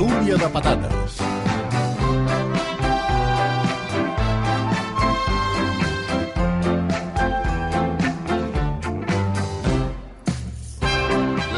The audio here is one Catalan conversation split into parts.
Tertúlia de patates.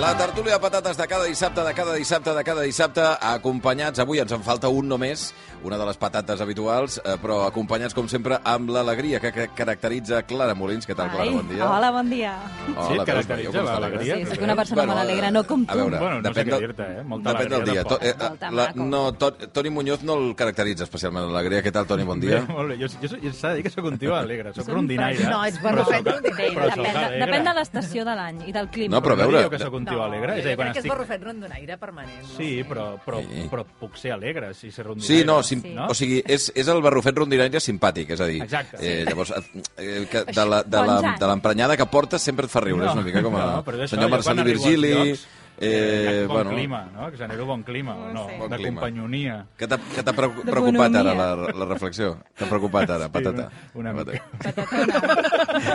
La tertúlia de patates de cada dissabte, de cada dissabte, de cada dissabte, acompanyats, avui ens en falta un només, una de les patates habituals, eh, però acompanyats, com sempre, amb l'alegria que, que caracteritza Clara Molins. Què tal, Clara? Ai, Bon dia. Hola, bon dia. Hola, Sí, veus, caracteritza l'alegria. Sí, que soc una persona Bueno, molt alegre, no com A tu. veure, Bueno, no sé depèn, què del, dir-te, eh? Molta depèn del dia. To, eh, Molta la, no, to, Toni Muñoz no el caracteritza especialment l'alegria. Què tal, Toni? Bon dia. Bé, molt bé. Jo, jo, jo s'ha de dir que sóc un tio alegre, sóc rondinaire. No, ets però barrufet sóc- rondinaire. Depèn, de, l'estació de l'any i del clima. No, però a No veure... que tio alegre? És a dir, jo quan crec que és estic... barrufet rondonaire permanent. No? Sí, però, però, Sí. però puc ser alegre, si ser rondinaire. Sí, no, sim, Sí. o sigui, és, és el barrufet rondinaire simpàtic, és a dir, Exacte. eh, llavors, eh, que de la- de l'emprenyada que portes sempre et fa riure, és una mica com a no, però és això, senyor als Virgili, llocs, eh, bon bueno, clima, no? Que genero bon clima, no? Sí. Bon de clima. companyonia. Què t'ha preocupat ara la, la reflexió? T'ha preocupat ara, patata? una Patata. Patatona.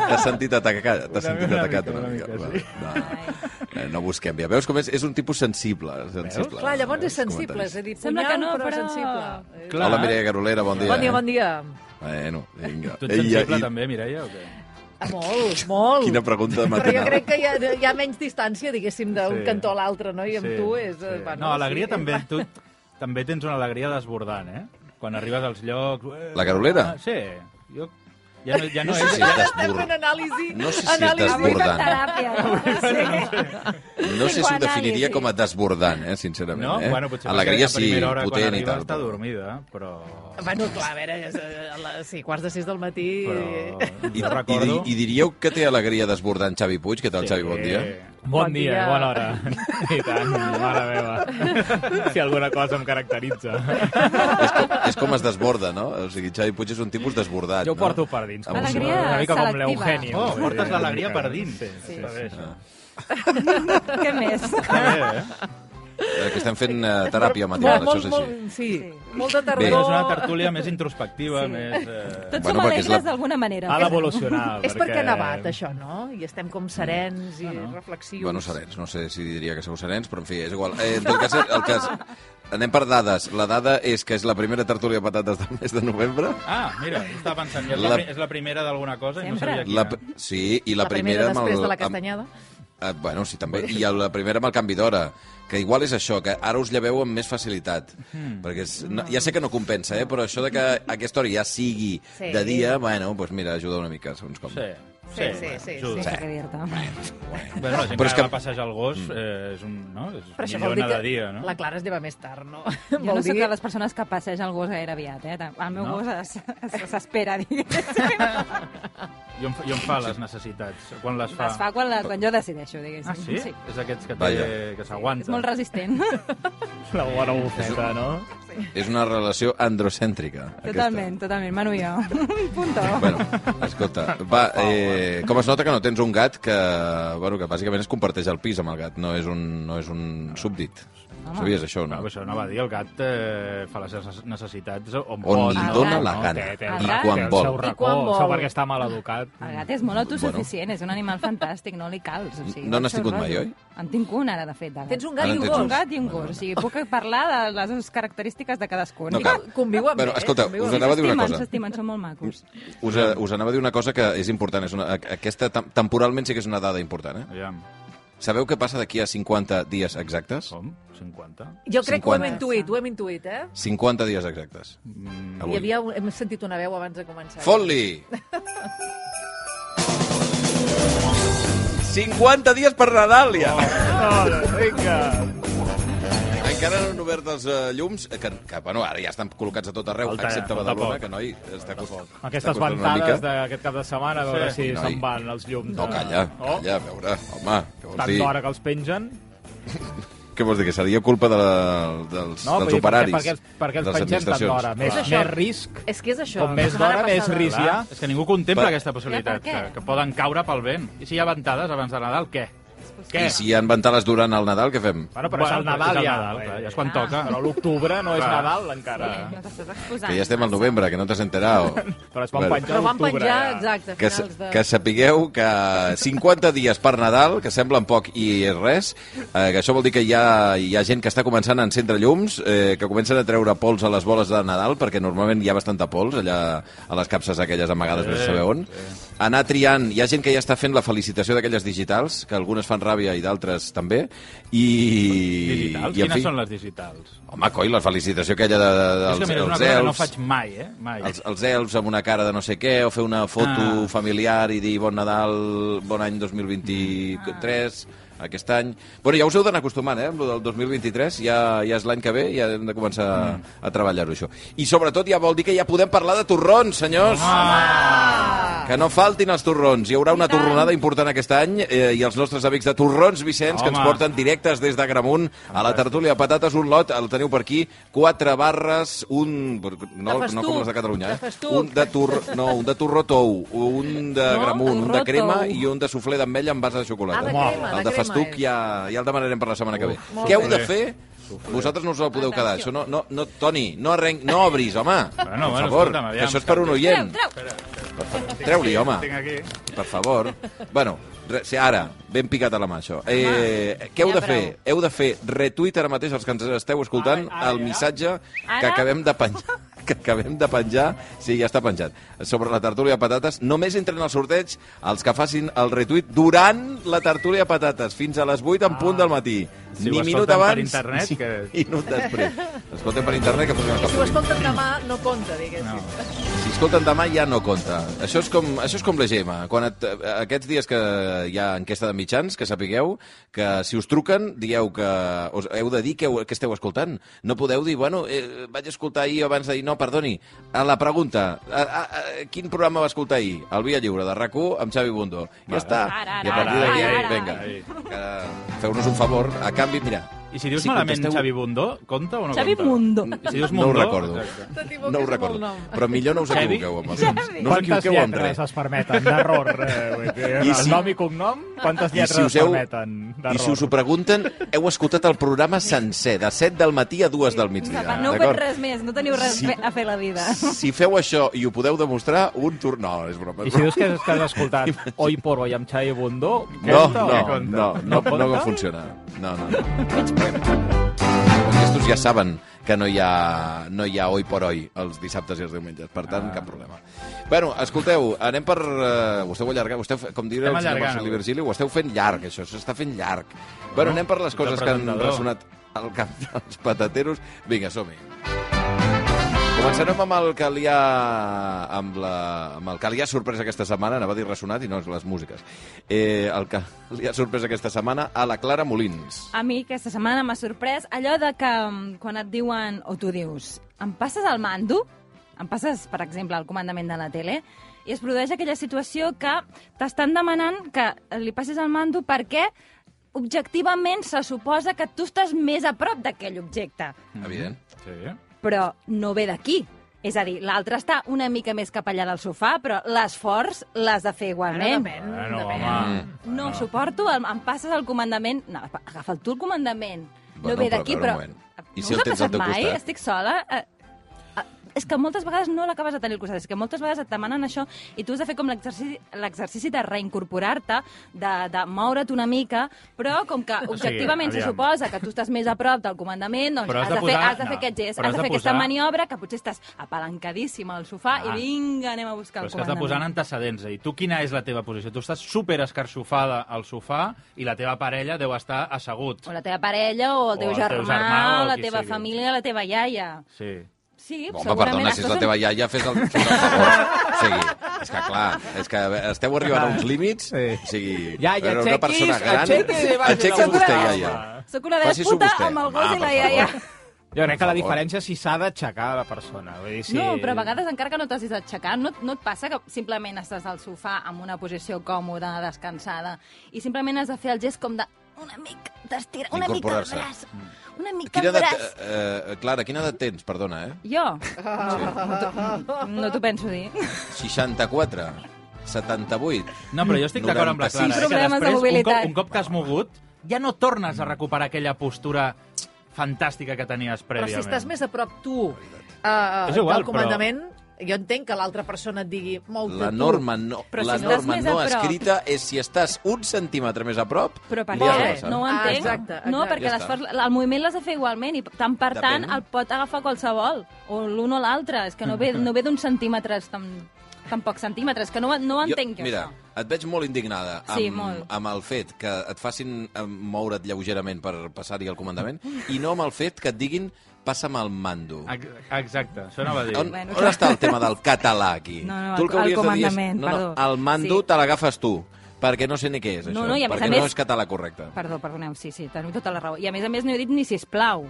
T'has sentit atacat, t'has Una sentit mica, atacat una una mica, mica. sí. Va, no, eh, no busquem ja. Veus com és? És un tipus sensible. sensible Clar, llavors és sensible, és a dir, Sembla punyal, que no, però, però- sensible. Eh, Clar. Hola, Mireia Garolera, bon dia. Bon dia, eh? bon dia. Bueno, vinga. Tu ets Ei, sensible i- també, Mireia, o què? Ah, Molt, molt. Quina pregunta Però jo crec que hi ha, hi ha menys distància, diguéssim, d'un Sí. cantó a l'altre, no? I amb tu és... eh, Bueno, no, alegria sí, també, tu també tens una alegria desbordant, eh? Quan arribes als llocs... eh, La Carolera? ah, Sí, jo... Ja no, ja no, No és... sé si ja, és Estem fent anàlisi. No sé si és anàlisi. desbordant. Teràpia. Sí. No sé si ho definiria com a desbordant, eh, sincerament. no? eh? Bueno, potser Alegria sí, potent i tal. està dormida, però... Bueno, clar, a veure, és, eh, a la, sí, quarts de sis del matí... però I, i, recordo... di- I diríeu que té alegria desbordant Xavi Puig? Què tal, Xavi? Bon dia. Bon, Bon dia, dia. bona hora. I tant, mare meva. Si alguna cosa em caracteritza. és, com, és com es desborda, no? O sigui, Xavi Puig és un tipus desbordat, Jo ho no? porto per dins. Alegria Una mica com selectiva. l'Eugeni. Oh, portes l'alegria una per dins. Sí, sí, Sí. bé, això. Què més? Està bé, eh? Eh, que estem fent eh, teràpia matinal, molt, això és molt, així. molt, sí, Sí. molta Bé. tardor. És una tertúlia més introspectiva, Sí. més... Eh... Tots Bueno, som perquè és alegres la- d'alguna manera. Ha d'evolucionar. És perquè ha nevat, això, no? I estem com serens i No, no. reflexius. Bueno, serens, no sé si diria que sou serens, però en fi, és igual. Eh, en tot cas, el cas... Anem per dades. La dada és que és la primera tertúlia de patates del mes de novembre. Ah, mira, estava pensant, ja és la, La- és la primera d'alguna cosa i no Sempre. sabia quina. La, sí, i la, la primera, amb després el, de la amb- castanyada. Eh, bueno, sí, també. I la primera amb el canvi d'hora. Que igual és això, que ara us lleveu amb més facilitat. Hmm. Perquè és, no, ja sé que no compensa, eh? però això de que aquesta hora ja sigui Sí. de dia, bueno, doncs mira, ajuda una mica, segons com. Sí, Sí, sí, sí, ajuda. Sense què dir-te. Bueno, la gent Però que, és que- va passejar el gos eh, és un, no? és Però això millor vol dir anar que de dia, no? la Clara es lleva més tard, no? Jo vol no sóc dir... de les persones que passeja el gos gaire aviat, eh? El meu No? gos es- es- s'espera, diguéssim. I on, I on fa les necessitats? Quan les fa? Es fa quan, la, quan jo decideixo, diguéssim. Ah, sí? sí. És d'aquests que, té, que s'aguanta. És molt resistent. La bona bufeta, no? És una relació androcèntrica. totalment, totalment. Manu i jo. Punto. Aquesta. Bueno, escolta, va, eh, com es nota que no tens un gat que, bueno, que bàsicament es comparteix el pis amb el gat, no és un, no és un súbdit. Sabies això, No, no? això no va dir, el gat eh, fa les seves necessitats on, On pot. li no? dóna No, la gana, té- té i quan té vol. seu I racó, quan vol. això perquè està mal educat. El gat és molt autosuficient, és un animal fantàstic, no li cals. O sigui, No n'has tingut mai, oi? En tinc un, ara, de fet. de gat. Tens un gat Ara i un gos. un gat i un gos. O sigui, puc parlar de les característiques de cadascun. No cal. Conviuen Bueno, bé, escolta, conviuen us anava a dir una cosa. S'estimen, són molt macos. Us, eh, us anava a dir una cosa que és important. És una, aquesta tem- temporalment sí que és una dada important. Eh? Aviam, Sabeu què passa d'aquí a 50 dies exactes? com? 50? Jo crec que ho hem 50. intuït, ho hem intuït, eh? 50 dies exactes. Mm, Hi havia, hem sentit una veu abans de començar. Fot-li! 50 dies per Nadal, ja! Oh, vinga! Encara no han obert els uh, llums, eh, que, que bueno, ara ja estan col·locats a tot arreu, Falta- excepte a Badalona, poc. que noi està cost, Aquestes està costant una ventades d'aquest cap de setmana, a veure Sí. si se'n van els llums. No, calla, Oh, calla, a veure, home, què vols Tant dir? d'hora que els pengen. Què vols dir? Que seria culpa de la, dels, No, dels operaris, perquè, perquè, perquè de els pengem tant d'hora. Més, més risc. És que és això. Com més d'hora, més risc hi ha. És que ningú contempla Per- aquesta possibilitat, que, que poden caure pel vent. I si hi ha ventades abans de Nadal, què? Què? I si hi ha ventades durant el Nadal, què fem? Bueno, però és el Nadal és el ja. Nadal, clar, ja és quan Ah. toca. Però l'octubre no és Clar. Nadal encara. Exposant. Que ja estem al novembre, que no t'has enterat. Però es van Bueno. penjar Però van a l'octubre. penjar, ja. exacte, Que, de... que sapigueu que 50 dies per Nadal, que semblen poc i és res, eh, que això vol dir que hi ha, hi ha gent que està començant a encendre llums, eh, que comencen a treure pols a les boles de Nadal, perquè normalment hi ha bastanta pols allà a les capses aquelles amagades, sí, no sé saber on. Anar triant, hi ha gent que ja està fent la felicitació d'aquelles digitals, que algunes fan ràbia i d'altres també, i... Digitals? i, Quines fi, són les digitals? Home, coi, la felicitació aquella de, de, és dels, que mira, és una cosa que no elfs faig mai, eh? Mai. els, els elfs amb una cara de no sé què, o fer una foto Ah. familiar i dir bon Nadal, bon any 2023, aquest any... Bueno, ja us heu d'anar acostumant, eh, amb lo del 2023, ja, ja és l'any que ve, ja hem de començar Mm. a treballar-ho, això. I sobretot ja vol dir que ja podem parlar de torrons, senyors! Que no faltin els torrons. Hi haurà una torronada important aquest any eh, i els nostres amics de Torrons Vicenç, que ens Home. porten directes des d'Agramunt a la tertúlia de patates, un lot, el teniu per aquí, quatre barres, un... No, De no com les de Catalunya, de eh? Un de, tur... no, un de torró tou, un de No, gramunt, un de crema i un de suflé d'ametlla amb base de xocolata. Ah, de crema, el de de crema festuc ja, ja el demanarem per la setmana que ve. Què heu bé. de fer? Vosaltres no us el podeu quedar. Això no, no, no, Toni, no, arrenc, no obris, home. Bueno, per bueno, favor, escolta'm, aviam, que això és per un oient. Treu, treu. Treu-li, home. Per favor. Bueno, re, sí, ara, ben picat a la mà, això. Eh, què heu de fer? Heu de fer retuit ara mateix, els que ens esteu escoltant, el missatge que acabem de penjar que acabem de penjar, sí, ja està penjat, sobre la tertúlia de patates. Només entren al sorteig els que facin el retuit durant la tertúlia de patates, fins a les 8 en punt del matí. Si Ni minut escolten per abans, internet, ni que- minut després. Escolten per internet que funciona Si ho escolten demà, no compta, diguéssim. No. si escolten demà ja no compta. Això és com, això és com l'EGM. Quan et, aquests dies que hi ha enquesta de mitjans, que sapigueu que si us truquen, dieu que us heu de dir que, heu, que esteu escoltant. No podeu dir, bueno, eh, vaig escoltar ahir abans de dir, no, perdoni, a la pregunta, a, a, a, quin programa va escoltar ahir? El Via Lliure, de rac amb Xavi Bundó. Ja està. Ara, I a partir ara, d'aquí, ara, ara. vinga, feu-nos un favor. A canvi, mira, I si dius Si malament contesteu- Xavi Bundó, compta o no Xavi compta? Mundo. Si dius no ho Mundó, recordo. exacte. T'equivoques No ho recordo. el. Però millor no us Xavi? equivoqueu amb els noms. No us Quantes equivoqueu amb lletres res. es permeten d'error? Eh, I el si- nom i cognom, quantes I lletres si us es heu, permeten d'error? I si us ho pregunten, heu escoltat el programa sencer, de 7 del matí a 2 del migdia. No heu fet res més, no teniu res sí. a fer la vida. Si feu això i ho podeu demostrar, un tur... No, és broma. I si dius que, has escoltat Hoy por Hoy amb Xavi Bundó, No, compta o no, compta? no, no, no, compta? no funciona. No, no, no. Aquests ja saben que no hi, ha, no hi ha oi por oi els dissabtes i els diumenges, per tant, cap problema. Bueno, escolteu, anem per... Uh, ho esteu allargant, ho esteu, com diria el senyor allargant, Marcel avui. Virgili, ho esteu fent llarg, això, s'està fent llarg. Bueno, anem per les coses que han ressonat al cap dels patateros. Vinga, som-hi. Començarem amb el que li ha, amb, la, amb el que li ha sorprès aquesta setmana, anava a dir ressonat i no, és les músiques. Eh, el que li ha sorprès aquesta setmana a la Clara Molins. A mi aquesta setmana m'ha sorprès allò de que mm, quan et diuen, o tu dius, em passes el mando? Em passes, per exemple, el comandament de la tele? I es produeix aquella situació que t'estan demanant que li passis el mando perquè objectivament se suposa que tu estàs més a prop d'aquell objecte, Evident. Sí. Però no ve d'aquí. És a dir, l'altre està una mica més cap allà del sofà, però l'esforç l'has de fer Ara igualment. depèn, Bueno, depèn. home. No, suporto, em, em passes el comandament... No, agafa'l tu el comandament. Bueno, no ve però d'aquí, però... un moment. I no si el us ha tens al passat teu mai? costat? Estic sola? Eh, és que moltes vegades no l'acabes de tenir al costat, és que moltes vegades et demanen això i tu has de fer com l'exercici de reincorporar-te, de, de moure't una mica, però com que objectivament se aviam. suposa que tu estàs més a prop del comandament, doncs Però has de de fer, posar- has de fer no, aquest gest, però has has de fer aquesta posar- maniobra que potser estàs apalancadíssim al sofà Ah. i vinga, anem a buscar Però el és que has de comandament. posar en antecedents. I tu quina és la teva posició? Tu estàs super escarxofada al sofà i la teva parella deu estar assegut. O la teva parella, o el teu O el teu germà, germà, o o la teva sigui. família, la teva iaia. Sí. Sí, Home, segurament perdona, si és la teva iaia, fes el, fes el favor. O sigui, és que clar, és que esteu arribant a uns límits, Sí. o sigui, Iaia, era una persona gran... aixequis Aixequi's vostè, iaia. Sóc una desputa amb el gos i la iaia. favor. Jo crec que la diferència és si s'ha d'aixecar la persona. Vull dir, si... No, però a vegades encara que no t'has d'aixecar, no, no et passa que simplement estàs al sofà amb una posició còmoda, descansada, i simplement has de fer el gest com de una mica d'estirar, una mica el Incorporar-se. braç. Una mica Quina el edat, braç. eh, eh, Clara, quina edat tens? Perdona, eh? Jo? No, t'ho- no t'ho penso dir. 64, 78. No, però jo estic d'acord amb la 96. Clara. eh, que Problemes de després, un mobilitat. cop, un cop que has mogut, ja no tornes a recuperar aquella postura fantàstica que tenies Però prèviament. si estàs més a prop tu uh, És igual, del comandament, jo entenc que l'altra persona et digui molt La norma, no, Però si la estàs norma no prop- escrita és si estàs un centímetre més a prop, Però per què? No ho Ah, entenc. exacte, No, exacte. perquè Ja l'esforç, el moviment l'has de fer igualment i tant per tant Depèn. el pot agafar qualsevol, o l'un o l'altre. És que no ve, no ve d'uns centímetres, tan, tan pocs centímetres, que no, no ho entenc jo, mira, això. et veig molt indignada amb, Sí, molt. amb el fet que et facin eh, moure't lleugerament per passar-hi al comandament i no amb el fet que et diguin passa'm el mando. Ex- Exacte, això anava a dir. On, Bueno, on està el tema del català aquí? No, no, tu el que el de dir és... comandament, No, no, perdó. el mando Sí. te l'agafes tu, perquè no sé ni què és, No, això. no, i a més perquè a no més- és català correcte. Perdó, perdoneu, sí, sí, teniu tota la raó. I a més a més no he dit ni sisplau.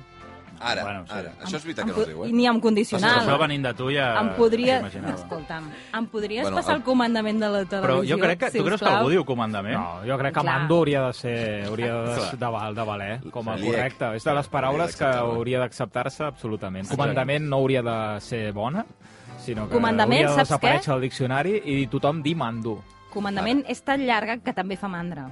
Ara, Bueno, sí. ara. Això és veritat que no es diu, eh? Ni amb Això condicional. venint de tu ja Em podria... Escolta'm, em podries Bueno, passar el- el comandament de la Però televisió, jo crec que... Tu creus que algú diu comandament? No, jo crec que Clar. mando hauria de ser hauria de, de, val, de valer com a correcte. És de les paraules que hauria d'acceptar-se absolutament. Comandament no hauria de ser bona, sinó que Comandament, hauria de desaparèixer al diccionari i tothom dir mando. Comandament és tan llarga que també fa mandra.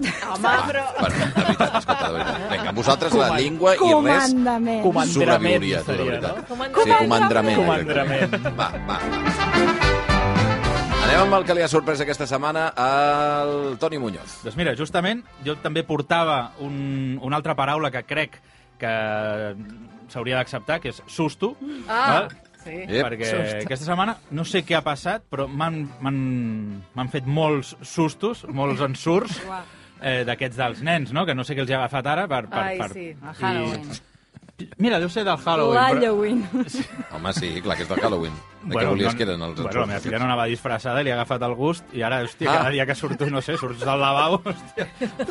Home, però... Bueno, de veritat, escolta, de veritat. Vinga, vosaltres la llengua i res Comandament. sobreviuria, la seria, veritat. no? Sí, comandrament. Comandrament. Va, va, va. Anem amb el que li ha sorprès aquesta setmana al Toni Muñoz. Doncs mira, justament jo també portava un, una altra paraula que crec que s'hauria d'acceptar, que és susto. Ah, val? sí. Ep. perquè aquesta setmana no sé què ha passat, però m'han fet molts sustos, molts ensurts Uau. Eh, d'aquests dels nens, no? que no sé què els ha agafat ara. Per, per, Ai, per... sí. El Halloween. Mira, deu ser del Halloween. Halloween. Home, sí, clar, que és del Halloween. De què volies que eren els Bueno, la meva filla no anava disfressada i li ha agafat el gust i ara, hòstia, Ah. cada dia que surto, no sé, surts del lavabo, hòstia,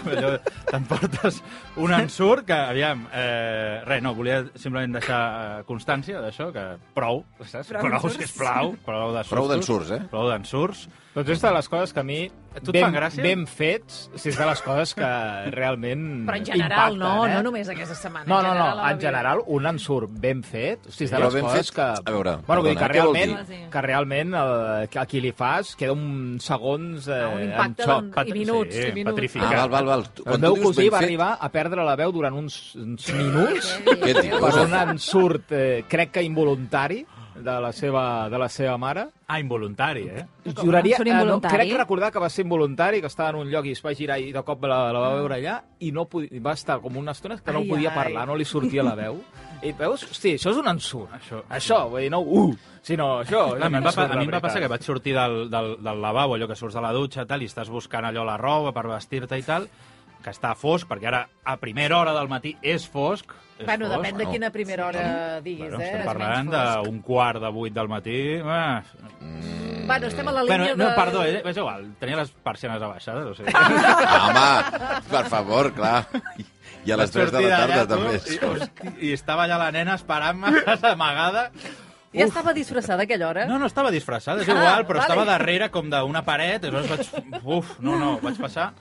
allò, t'emportes un ensurt que, aviam, eh, res, no, volia simplement deixar eh, constància d'això, que prou, saps? Prou Prou, sisplau, prou de sustos. Prou d'ensurts, eh? Prou d'ensurts. Doncs és de les coses que a mi, tu et ben, ben fets, sí, és de les coses que realment Però en general, impacten, no, eh? no només aquesta setmana. No, no, no, a la en vida. general, un ensurt ben fet, o sigui, és de Però les coses fet, que... a veure, bueno, vull dir perdona, que vol realment, que realment el, a qui li fas queda un segons eh, Ah, un impacte en xoc. d'en- i minuts, sí, i minuts. petrificat. Ah, val, val, val. Tu- El Quan meu cosí va fet, arribar a perdre la veu durant uns, uns minuts Què et dius? per un ensurt, eh, crec que involuntari, de la seva, de la seva mare. Ah, involuntari, eh? Juraria, eh, no, crec recordar que va ser involuntari, que estava en un lloc i es va girar i de cop la, la va veure allà i no podia, va estar com una estona que no Ai, podia ai. parlar, no li sortia la veu. I veus? Hosti, això és un ensurt. Això- això vull dir, no uh, sinó això. Clar, a mi em va, a mi em va passar que vaig sortir del, del, del lavabo, allò que surts de la dutxa tal, i estàs buscant allò la roba per vestir-te i tal, que està fosc, perquè ara a primera hora del matí és fosc. És Bueno, fosc. depèn de quina primera hora diguis, Bueno, eh? estem parlant d'un quart de vuit del matí. Ah. Bueno, estem a la línia Bueno, no, de... perdó, eh, és igual, tenia les persianes abaixades, o sigui... Home, per favor, clar. I a les 3 de la tarda també. I, hosti, I estava allà la nena esperant-me, amagada. Ja estava disfressada a aquella hora? No, no estava disfressada, és Ah, igual, però vale. estava darrere com d'una paret, i llavors vaig... Uf, no, no, vaig passar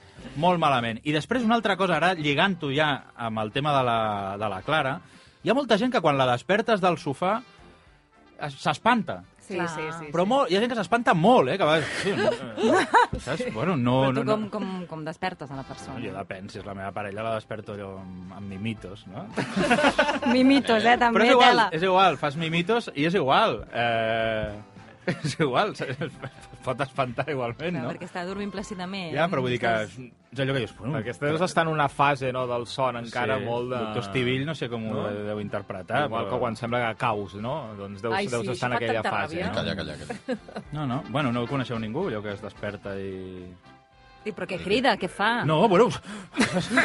molt malament. I després una altra cosa, ara lligant-ho ja amb el tema de la, de la Clara, hi ha molta gent que quan la despertes del sofà es- s'espanta. Sí, Clar. sí, sí. Però molt, hi ha gent que s'espanta molt, eh? Que va, sí, no, eh, saps? Bueno, no... Però tu no, com, no. com, com despertes a la persona? Jo depèn, si és la meva parella la desperto jo amb, amb mimitos, no? Mimitos, eh, també, Però és igual, tela. és igual, fas mimitos i és igual. Eh, és igual, es pot espantar igualment, Clar, no? Perquè està dormint plàcidament. Ja, però vull dir que és, és allò que dius... Bueno, Perquè estàs està en una fase no, del son encara sí, molt de... Doctor Estivill no sé com ho No? deu interpretar, Igual però... que quan sembla que caus, no? Doncs deus, Ai, sí, deus estar en aquella fase. ràbia. No? Calla, calla, calla. No, no, bueno, no coneixeu ningú, allò que es desperta i... Sí, però què crida, què fa? No, bueno...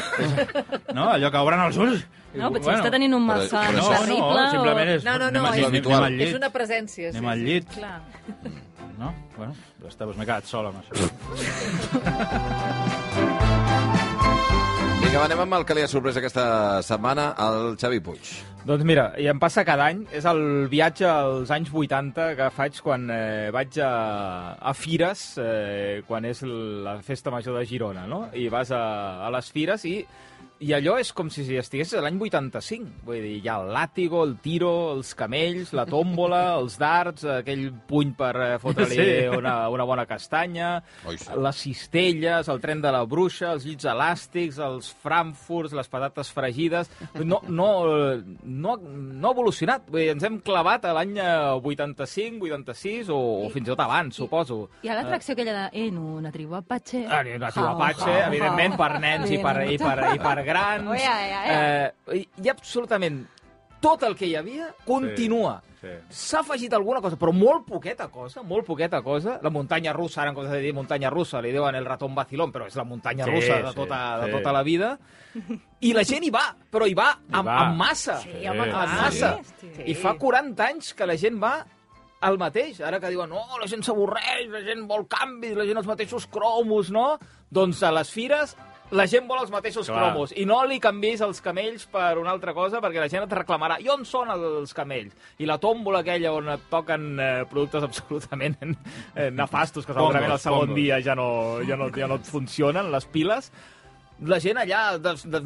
no, allò que obren els ulls... No, potser està tenint un però- malson però No, terrible. no, simplement és... No, no, no, és al llit. És una presència, sí. Anem al sí. llit. O... Clar. No? Bueno, ja està, doncs m'he quedat sol amb això. Vinga, anem amb el que li ha sorprès aquesta setmana, el Xavi Puig. Doncs mira, i em passa cada any, és el viatge als anys 80 que faig quan eh, vaig a, a Fires, eh, quan és la festa major de Girona, no? I vas a, a les Fires i, i allò és com si estiguessis a l'any 85. Vull dir, hi ha el làtigo, el tiro, els camells, la tòmbola, els darts, aquell puny per eh, fotre-li Sí. una, una bona castanya, Oi, sí. les cistelles, el tren de la bruixa, els llits elàstics, els frankfurts, les patates fregides... No, no, no, no ha evolucionat. Vull dir, ens hem clavat a l'any eh, 85, 86 o, o fins i tot abans, suposo. Hi ha l'atracció aquella de en una tribu apache. Ah, ni una tribu Apache, evidentment, per nens i per, i per, i per grans. Oh, ja, ja, ja. Eh, hi ha absolutament tot el que hi havia continua. Sí. S'ha afegit alguna cosa, però molt poqueta cosa, molt poqueta cosa. La muntanya russa, ara en comptes de dir muntanya russa, li diuen el ratón vacilón, però és la muntanya Sí, russa de sí, tota, de sí. tota la vida. I la gent hi va, però hi va, amb, va. amb massa. Sí, home, Sí. En massa. Sí. I fa 40 anys que la gent va al mateix. Ara que diuen, no, la gent s'avorreix, la gent vol canvis, la gent els mateixos cromos, no? Doncs a les fires la gent vol els mateixos Clar. cromos i no li canvis els camells per una altra cosa perquè la gent et reclamarà i on són els camells? I la tòmbola aquella on et toquen eh, productes absolutament eh, nefastos que segurament el segon dia ja no, ja, no, ja no et funcionen, les piles, la gent allà de, de,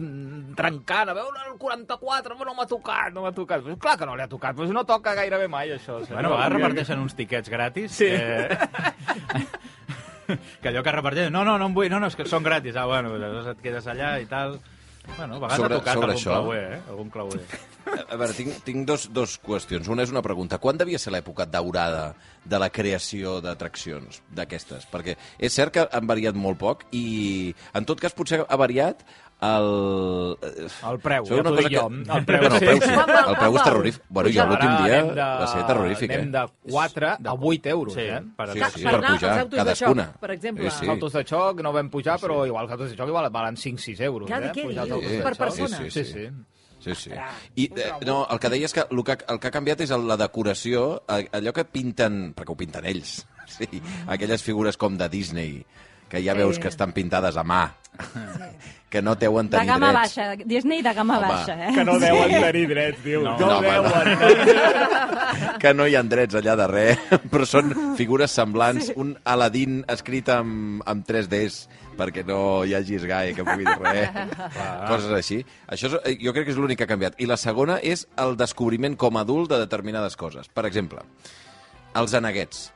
trencant, a veure el 44, però no m'ha tocat, no m'ha tocat. Pues, clar que no li ha tocat, pues no toca gairebé mai això. Bueno, a vegades reparteixen uns tiquets gratis. Sí. Eh, que allò que reparteixen... No, no, no en vull, no, no, és que són gratis. Ah, bueno, llavors et quedes allà i tal... Bueno, a vegades Sobre- ha tocat sobre algun això- clauer, eh? Algun clauer. A veure, tinc, tinc dos, dos qüestions. Una és una pregunta. Quan devia ser l'època daurada de la creació d'atraccions d'aquestes? Perquè és cert que han variat molt poc i, en tot cas, potser ha variat el... El preu, ja una t'ho cosa dic jo. que- El preu, bueno, el sí. preu sí. El preu és terrorífic. Bueno, jo l'últim dia anem de, va ser terrorífic, anem eh? de 4 a 8 euros, Sí, eh? per Sí, sí, per per pujar, cadascuna. xoc, per exemple. Sí, Els autos de xoc no vam pujar, però igual els autos de xoc igual valen 5-6 euros, Clar, eh? què dius? autos de Per persona? Sí, Sí, sí, sí. Sí, sí. I, eh, no, el que deia és que el que, el que ha canviat és la decoració, allò que pinten, perquè ho pinten ells, sí, aquelles figures com de Disney, que ja Sí. veus que estan pintades a mà, que no deuen De tenir gamma drets. baixa, Disney de gamma Home, baixa, eh? Que no deuen tenir drets, diu. No, No, no, home, deuen. que no hi ha drets allà darrere, però són figures semblants, sí. un Aladdin escrit amb, amb 3Ds, perquè no hi hagi esgai que pugui dir res, coses així. Això és, eh, jo crec que és l'únic que ha canviat. I la segona és el descobriment com a adult de determinades coses. Per exemple, els aneguets.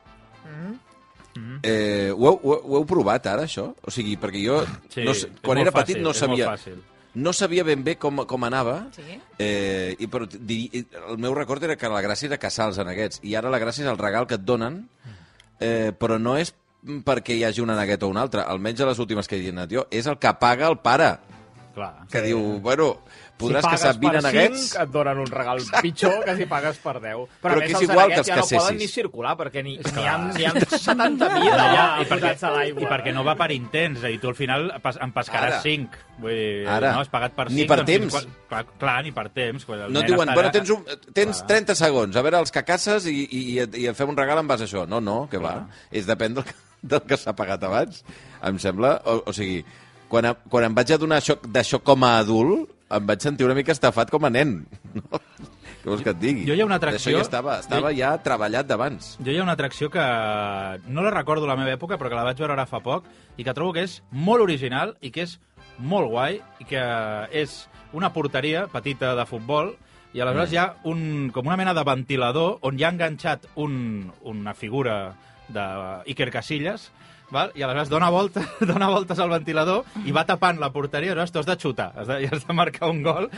Eh, ho, heu, ho, heu- ho heu provat ara, això? O sigui, perquè jo, Sí, no, quan era petit fàcil, no sabia... No sabia ben bé com, com anava, Sí. eh, i però, di, el meu record era que la gràcia era caçar els aneguets, i ara la gràcia és el regal que et donen, eh, però no és perquè hi hagi un aneguet o un altre, almenys a les últimes que he anat jo, és el que paga el pare, Clar. que diu, bueno, podràs si caçar 20 pagues per aneguets... 5, et donen un regal pitjor que si pagues per 10. Però, Però a que més, és els igual que aneguets els ja no poden ni circular, perquè n'hi ha, n'hi ha 70.000 No, allà i, perquè, posats a l'aigua. I perquè no va per intents, i tu al final pas, en pescaràs Ara. 5. Vull dir, Ara. no, has pagat per 5. Ni per temps. clar, clar, ni per temps. Quan No diuen, estarà- bueno, tens, un, tens 30 segons, a veure els que caces i, i, i, et- i et fem un regal en base a això. No, no, que va. És depèn del, que- del que s'ha pagat abans. Em sembla... O, o sigui, quan, quan em vaig adonar això, d'això com a adult, em vaig sentir una mica estafat com a nen. No? Què vols que et digui? Jo hi ha una atracció- ja estava, estava Jo- ja treballat d'abans. Jo hi ha una atracció que no la recordo la meva època, però que la vaig veure ara fa poc, i que trobo que és molt original i que és molt guai, i que és una porteria petita de futbol, i aleshores Mm. hi ha un, com una mena de ventilador on hi ha enganxat un, una figura d'Iker Casillas, val? i aleshores dona, volta, dona voltes al ventilador i va tapant la porteria, aleshores tu has de xutar, has de, has de marcar un gol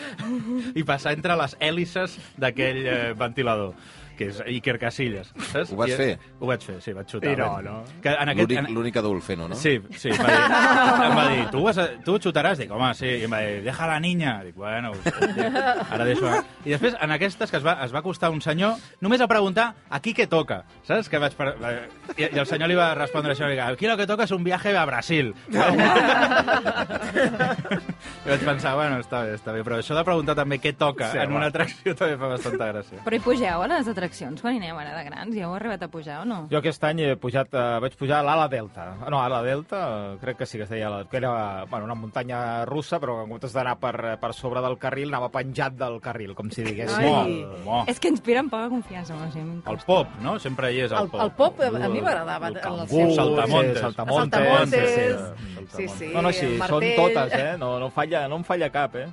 i passar entre les hèlices d'aquell eh, ventilador que és Iker Casillas. Saps? Ho vas I, fer? Ho vaig fer, sí, vaig xutar. I no, vaig- no. Que en aquest, L'únic en... l'únic adult fent-ho, no? Sí, sí, em va dir, em va dir tu, vas a, tu xutaràs? Dic, home, sí. I em va dir, deja la niña. Dic, bueno, ara deixo... I després, en aquestes, que es va, es va acostar un senyor, només a preguntar aquí què toca, saps? Que vaig per... I, I el senyor li va respondre això, i dic, aquí lo que toca és un viaje a Brasil. I vaig pensar, bueno, està bé, està bé, però això de preguntar també què toca Sí, en una atracció també fa bastanta gràcia. Però hi pugeu a les atraccions? Atraccions quan hi aneu ara de grans? Ja heu arribat a pujar o no? Jo aquest any he pujat, eh, vaig pujar a l'Ala Delta. No, a la Delta, crec que sí que es deia, que era bueno, una muntanya russa, però en comptes d'anar per, per sobre del carril, anava penjat del carril, com si digués. Ai. Molt, molt. És que inspiren poca confiança. No? Sigui, El pop, no? Sempre hi és el, El, pop. el pop a, mi m'agradava. El cangú, els seus- saltamontes. Sí, saltamontes. Saltamontes. Sí, Sí, sí, No, no, sí, el són totes, eh? No, no, falla, no em falla cap, eh?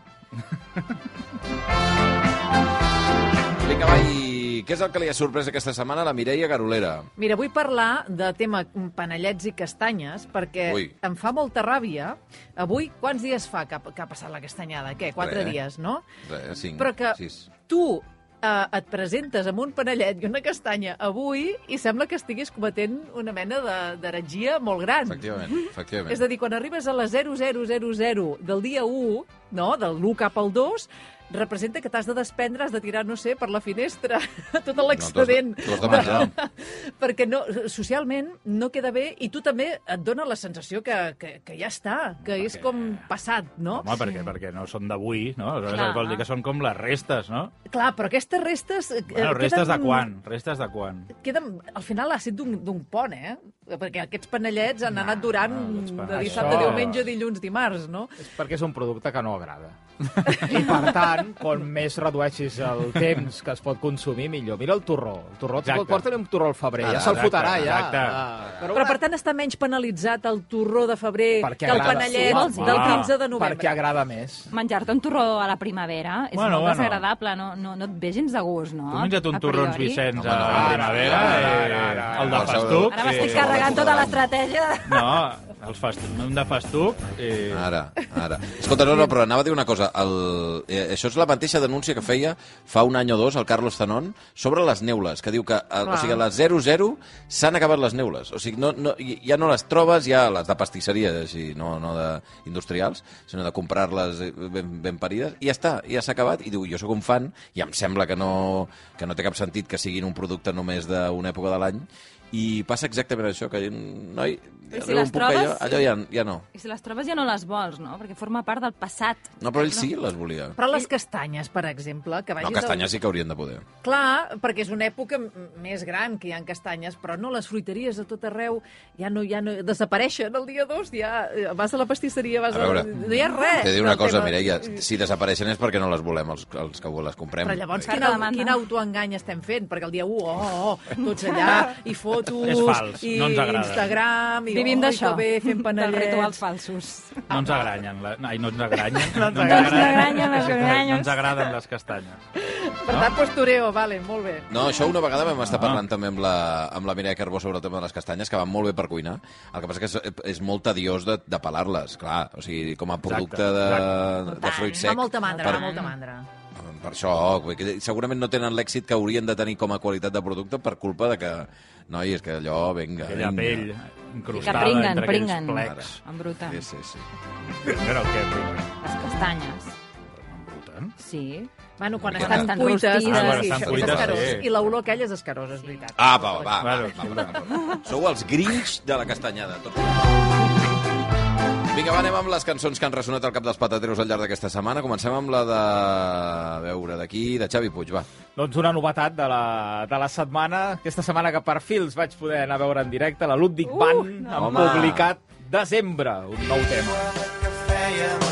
Vinga, va, i què és el que li ha sorprès aquesta setmana a la Mireia Garolera? Mira, vull parlar de tema panellets i castanyes, perquè Ui. em fa molta ràbia. Avui, quants dies fa que, ha- que ha passat la castanyada? Què? Quatre Res. dies, no? Res, cinc, Però que sis. tu eh, et presentes amb un panellet i una castanya avui i sembla que estiguis cometent una mena de- d'heretgia molt gran. Efectivament, efectivament. És a dir, quan arribes a la 0000 del dia 1, no, del 1 cap al 2, representa que t'has de desprendre, has de tirar, no sé, per la finestra, tot l'excedent. No, de- de menjar. Perquè no, socialment no queda bé i tu també et dona la sensació que, que, que ja està, que és Perquè- com passat, no? Home, perquè, perquè no són d'avui, no? Aleshores Clar. vol dir que són com les restes, no? Clar, però aquestes restes... eh, Bueno, restes de queden- quan? Restes de quan? Queden, al final ha estat d'un d'un pont, eh? Perquè aquests panellets han anat durant no, aquests de dissabte, Això- diumenge, dilluns, dimarts, no? És perquè és un producte que no agrada. I per tant, com més redueixis el temps que es pot consumir, millor. Mira el torró. El torró, Exacte. porta-li un torró al febrer, Ara, ja se'l fotrà, ja. exacte. Ah, Però, per tant està menys penalitzat el torró de febrer Perquè que el panellet Sí, del Ah, 15 de novembre. perquè agrada més. Menjar-te un torró a la primavera és Bueno, molt bueno. desagradable, no, no, no et ve gens de gust, no? Tu menja't un A torró uns. Vicenç a la primavera, el de festuc... Ara m'estic carregant tota l'estratègia. No, els fast... un de festuc... Eh... Ara, ara. Escolta, no, no, però anava a dir una cosa. El, eh, això és la mateixa denúncia que feia fa un any o dos el Carlos Zanon sobre les neules, que diu que eh, o sigui, a les 00 s'han acabat les neules. O sigui, no, no, ja no les trobes, ja les de pastisseria, així, no, no de industrials, sinó de comprar-les eh, ben, ben parides, i ja està, ja s'ha acabat. I diu, jo sóc un fan, i em sembla que no, que no té cap sentit que siguin un producte només d'una època de l'any, i passa exactament això, que noi, I si les un punt trobes- allò, allò ja, ja no. I si les trobes ja no les vols, no? Perquè forma part del passat. No, però ell sí les volia. Però les castanyes, per exemple, que vagis... No, castanyes sí que haurien de poder. Al... Clar, perquè és una època més gran que hi ha castanyes, però no, les fruiteries a tot arreu ja no, ja no desapareixen el dia 2, ja eh, vas a la pastisseria, vas A veure, no hi ha res. T'he de dir una cosa, tema- Mireia, si desapareixen és perquè no les volem els, els que les comprem. Però llavors, quin, quin autoengany estem fent? Perquè el dia 1, oh, oh, tots allà, i fotos, És fals, i no ens agrada. Instagram, i Vivim d'això, bé, fent dels panellets. rituals falsos. No ens agranyen. La... Ai, no ens agranyen. No ens ens agranyen. agranyen les No castanyes. ens agraden les castanyes. Per tant, postureo, vale, molt bé. No, això una vegada vam estar Ah. parlant també amb la, amb la Mireia Carbó sobre el tema de les castanyes, que van molt bé per cuinar. El que passa que és, és molt tediós de, de pelar-les, clar. O sigui, com a producte de, exacte. de fruit sec. Fa molta mandra, per, fa molta mandra. per això, segurament no tenen l'èxit que haurien de tenir com a qualitat de producte per culpa de que, noi, és que allò, vinga, Aquella vinga. pell I que incrustada pringuen, entre pringuen. aquells plecs. Embruten. Sí, sí, sí. Però què pringuen? Les castanyes. Embruten? Sí. Bueno, quan estan estan cuites, rostides. Ah, quan sí, estan cuites, escarós. sí. I l'olor aquella és escarosa, és veritat. Ah, va, va, va, va, Bueno. va, va, va. Sou els grinch de la castanyada. Tots. Vinga, va, anem amb les cançons que han ressonat al cap dels patateros al llarg d'aquesta setmana. Comencem amb la de... A veure, d'aquí, de Xavi Puig, va. Doncs una novetat de la, de la setmana. Aquesta setmana que per fi els vaig poder anar a veure en directe. La Ludwig Uh, Band no, han publicat Desembre, un nou tema. que fèiem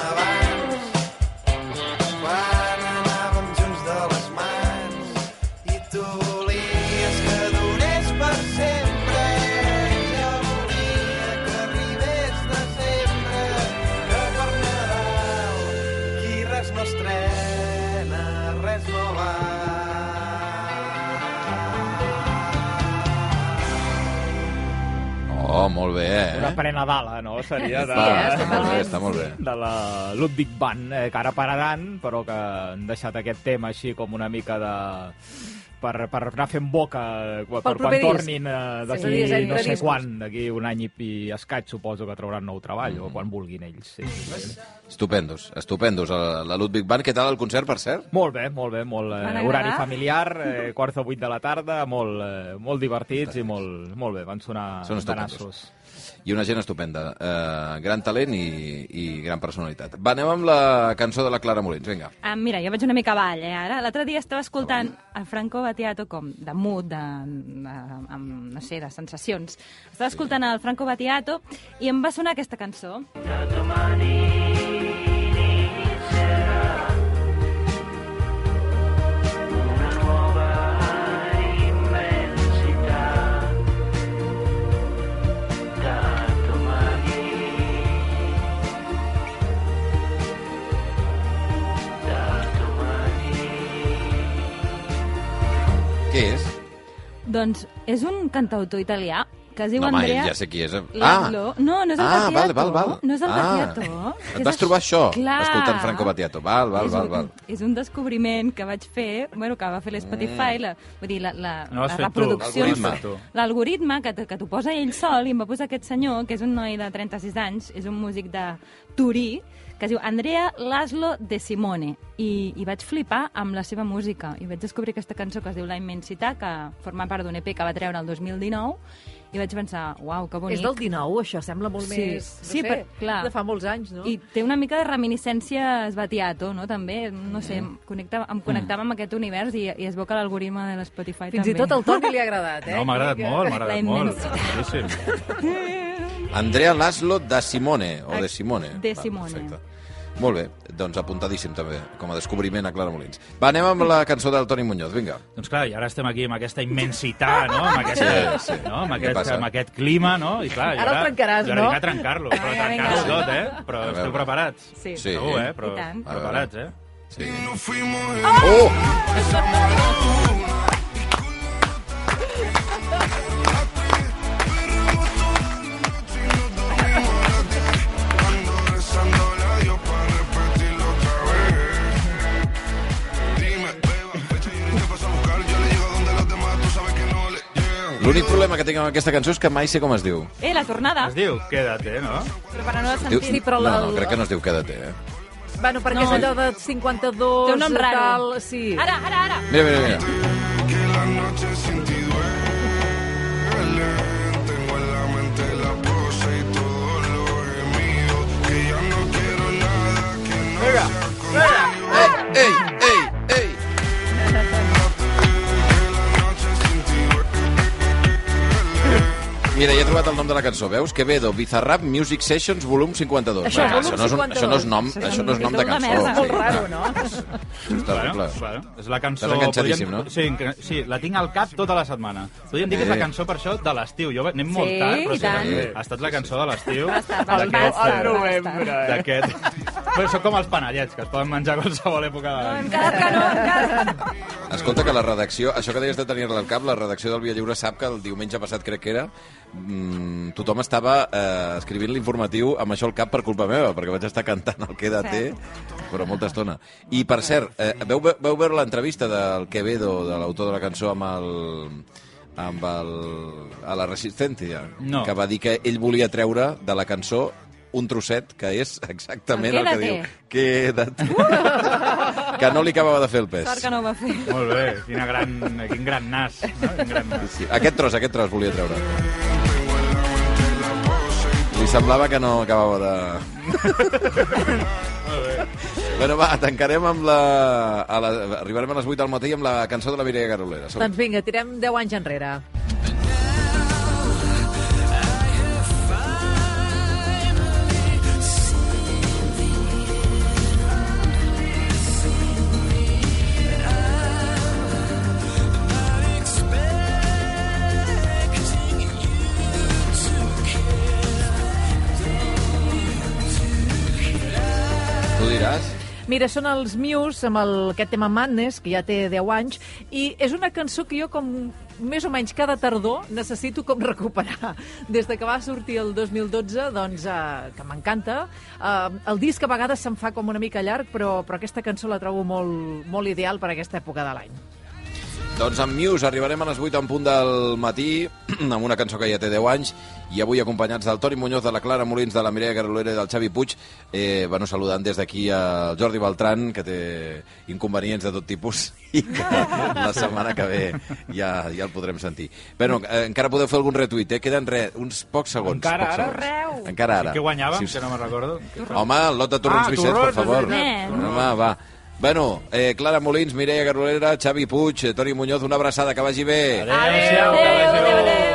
molt bé, Una eh? pre-Nadala, no? Seria de... Sí, eh? està molt bé, està molt bé. de la Ludwig Band, eh, que ara pararan, però que han deixat aquest tema així com una mica de per, per anar fent boca eh, per, per quan tornin eh, Sí, d'aquí dir, no sé quan, d'aquí un any i, i escaig suposo que trauran nou treball, Mm. o quan vulguin ells. Sí, sí, sí. Estupendos, estupendos. La, la Ludwig Band, què tal el concert, per cert? Molt bé, molt bé, molt eh, horari familiar, eh, quarts o vuit de la tarda, molt, eh, molt divertits i molt, molt bé, van sonar Són estupendos. I una gent estupenda. Eh, gran talent i, i gran personalitat. Va, anem amb la cançó de la Clara Molins, vinga. Ah, mira, jo vaig una mica avall, eh, ara. L'altre dia estava escoltant el Franco Battiato com de mood, de, de, amb, no sé, de sensacions. Estava escoltant el Franco Battiato i em va sonar aquesta cançó. Què Doncs és un cantautor italià que es diu No, home, Andrea... ja sé qui és. Laszlo. No, no és el ah, Battiato. val, val, val. No és el ah, Battiato. Et vas trobar això, Clar. escoltant Franco Battiato. Val, val, és val, un, val. És un descobriment que vaig fer, bueno, que va fer l'Spotify, Mm. la, vull dir, la, la, No la reproducció... l'algoritme. que, que t'ho posa ell sol i em va posar aquest senyor, que és un noi de 36 anys, és un músic de Turí, que es diu Andrea Laszlo De Simone. I, I vaig flipar amb la seva música. I vaig descobrir aquesta cançó que es diu La Immensità, que forma part d'un EP que va treure el 2019, i vaig pensar, uau, que bonic. És del 19, això sembla molt Sí. més... No Sí, sé, per- clar. De fa molts anys, no? I té una mica de reminiscència Esbatiato, no? També, no sé, em connecta, em connectava amb aquest univers i, i es veu que l'algoritme de l'Spotify Fins també. i tot al Toni li ha agradat, eh? No, m'ha agradat Que- molt, m'ha agradat La molt. immensitat. Andrea Laszlo da Simone, o de Simone. De Simone. perfecte. Molt bé, doncs apuntadíssim també, com a descobriment a Clara Molins. Va, anem amb la cançó del Toni Muñoz, vinga. Doncs clar, i ara estem aquí amb aquesta immensitat, no? Amb, aquesta, Sí, sí. no? amb, aquest, amb aquest clima, no? I clar, i Ara el trencaràs, jo no? arribaré a trencar-lo, però trencar-ho tot, eh? Però esteu preparats? Sí. Sí. Segur, eh? Però preparats, eh? Sí. Oh! L'únic problema que tinc amb aquesta cançó és que mai sé com es diu. Eh, la tornada. Es diu Quédate, no? Però per no la Diu... sentir. Sí, però no, la- no, crec que no es diu Quédate, eh? Bueno, perquè No. és allò de 52... Té un nom raro. Tal, sí. Ara, ara, ara. Mira, mira, mira. Que la noche sin ti duele. Tengo en la mente la y todo lo gemido. Que ya no quiero nada que no Mira, ja he trobat el nom de la cançó, veus? Quevedo, Bizarrap Music Sessions, volum 52. Això, Va, volum això, no és un, 52. això no és nom, això no és nom de Una cançó. merda. Sí, Molt raro, no? és terrible. Bueno, bueno, és la cançó... Estàs enganxadíssim, podríem- no? Sí, sí, la tinc al cap tota la setmana. Podríem dir que és la cançó per això de l'estiu. Jo anem molt Sí, tard, però sí, ha estat la cançó de l'estiu. Basta, d'aquest, basta, eh, basta. D'aquest... Però són com els panellets, que es poden menjar a qualsevol època de No, l'any. hem quedat que no, hem quedat... Escolta, que la redacció, això que deies de tenir-la al cap, la redacció del Via Lliure sap que el diumenge passat, crec que era, mmm, tothom estava eh, escrivint l'informatiu amb això al cap per culpa meva, perquè vaig estar cantant el Quédate, però molta estona. I, per cert, eh, veu, veu veure l'entrevista del Quevedo, de l'autor de la cançó, amb el amb el, a la Resistència, No. que va dir que ell volia treure de la cançó un trosset que és exactament El el, que diu. Quédate. que no li acabava de fer el pes. Sort que no ho va fer. Molt bé, quina gran, quin gran nas. No? Quin gran nas. Sí, aquest tros, aquest tros volia treure. Li semblava que no acabava de... bueno, va, tancarem amb la... A la... Arribarem a les 8 del matí amb la cançó de la Mireia Garolera. Doncs vinga, tirem 10 anys enrere. Mira, són els Muse amb el, aquest tema Madness, que ja té 10 anys, i és una cançó que jo com més o menys cada tardor necessito com recuperar. Des de que va sortir el 2012, doncs, eh, que m'encanta. Eh, el disc a vegades se'm fa com una mica llarg, però, però aquesta cançó la trobo molt, molt ideal per a aquesta època de l'any. Doncs amb Muse arribarem a les 8 en punt del matí, amb una cançó que ja té 10 anys, i avui acompanyats del Toni Muñoz, de la Clara Molins, de la Mireia Garolera i del Xavi Puig, eh, bueno, saludant des d'aquí al Jordi Beltran, que té inconvenients de tot tipus, i que la setmana que ve ja, ja el podrem sentir. Bueno, eh, encara podeu fer algun retuit, eh? Queden re, uns pocs segons. Encara pocs ara? segons. Encara ara. Què guanyàvem, Sí, que no me'n recordo? Home, el lot de torrons Ah, Vicenç, per favor. veritat. Home, va. Bueno, eh, Clara Molins, Mireia Garolera, Xavi Puig, eh, Toni Muñoz, una abraçada, que vagi bé. Adéu-siau, que vagi bé. Adéu, adéu, adéu.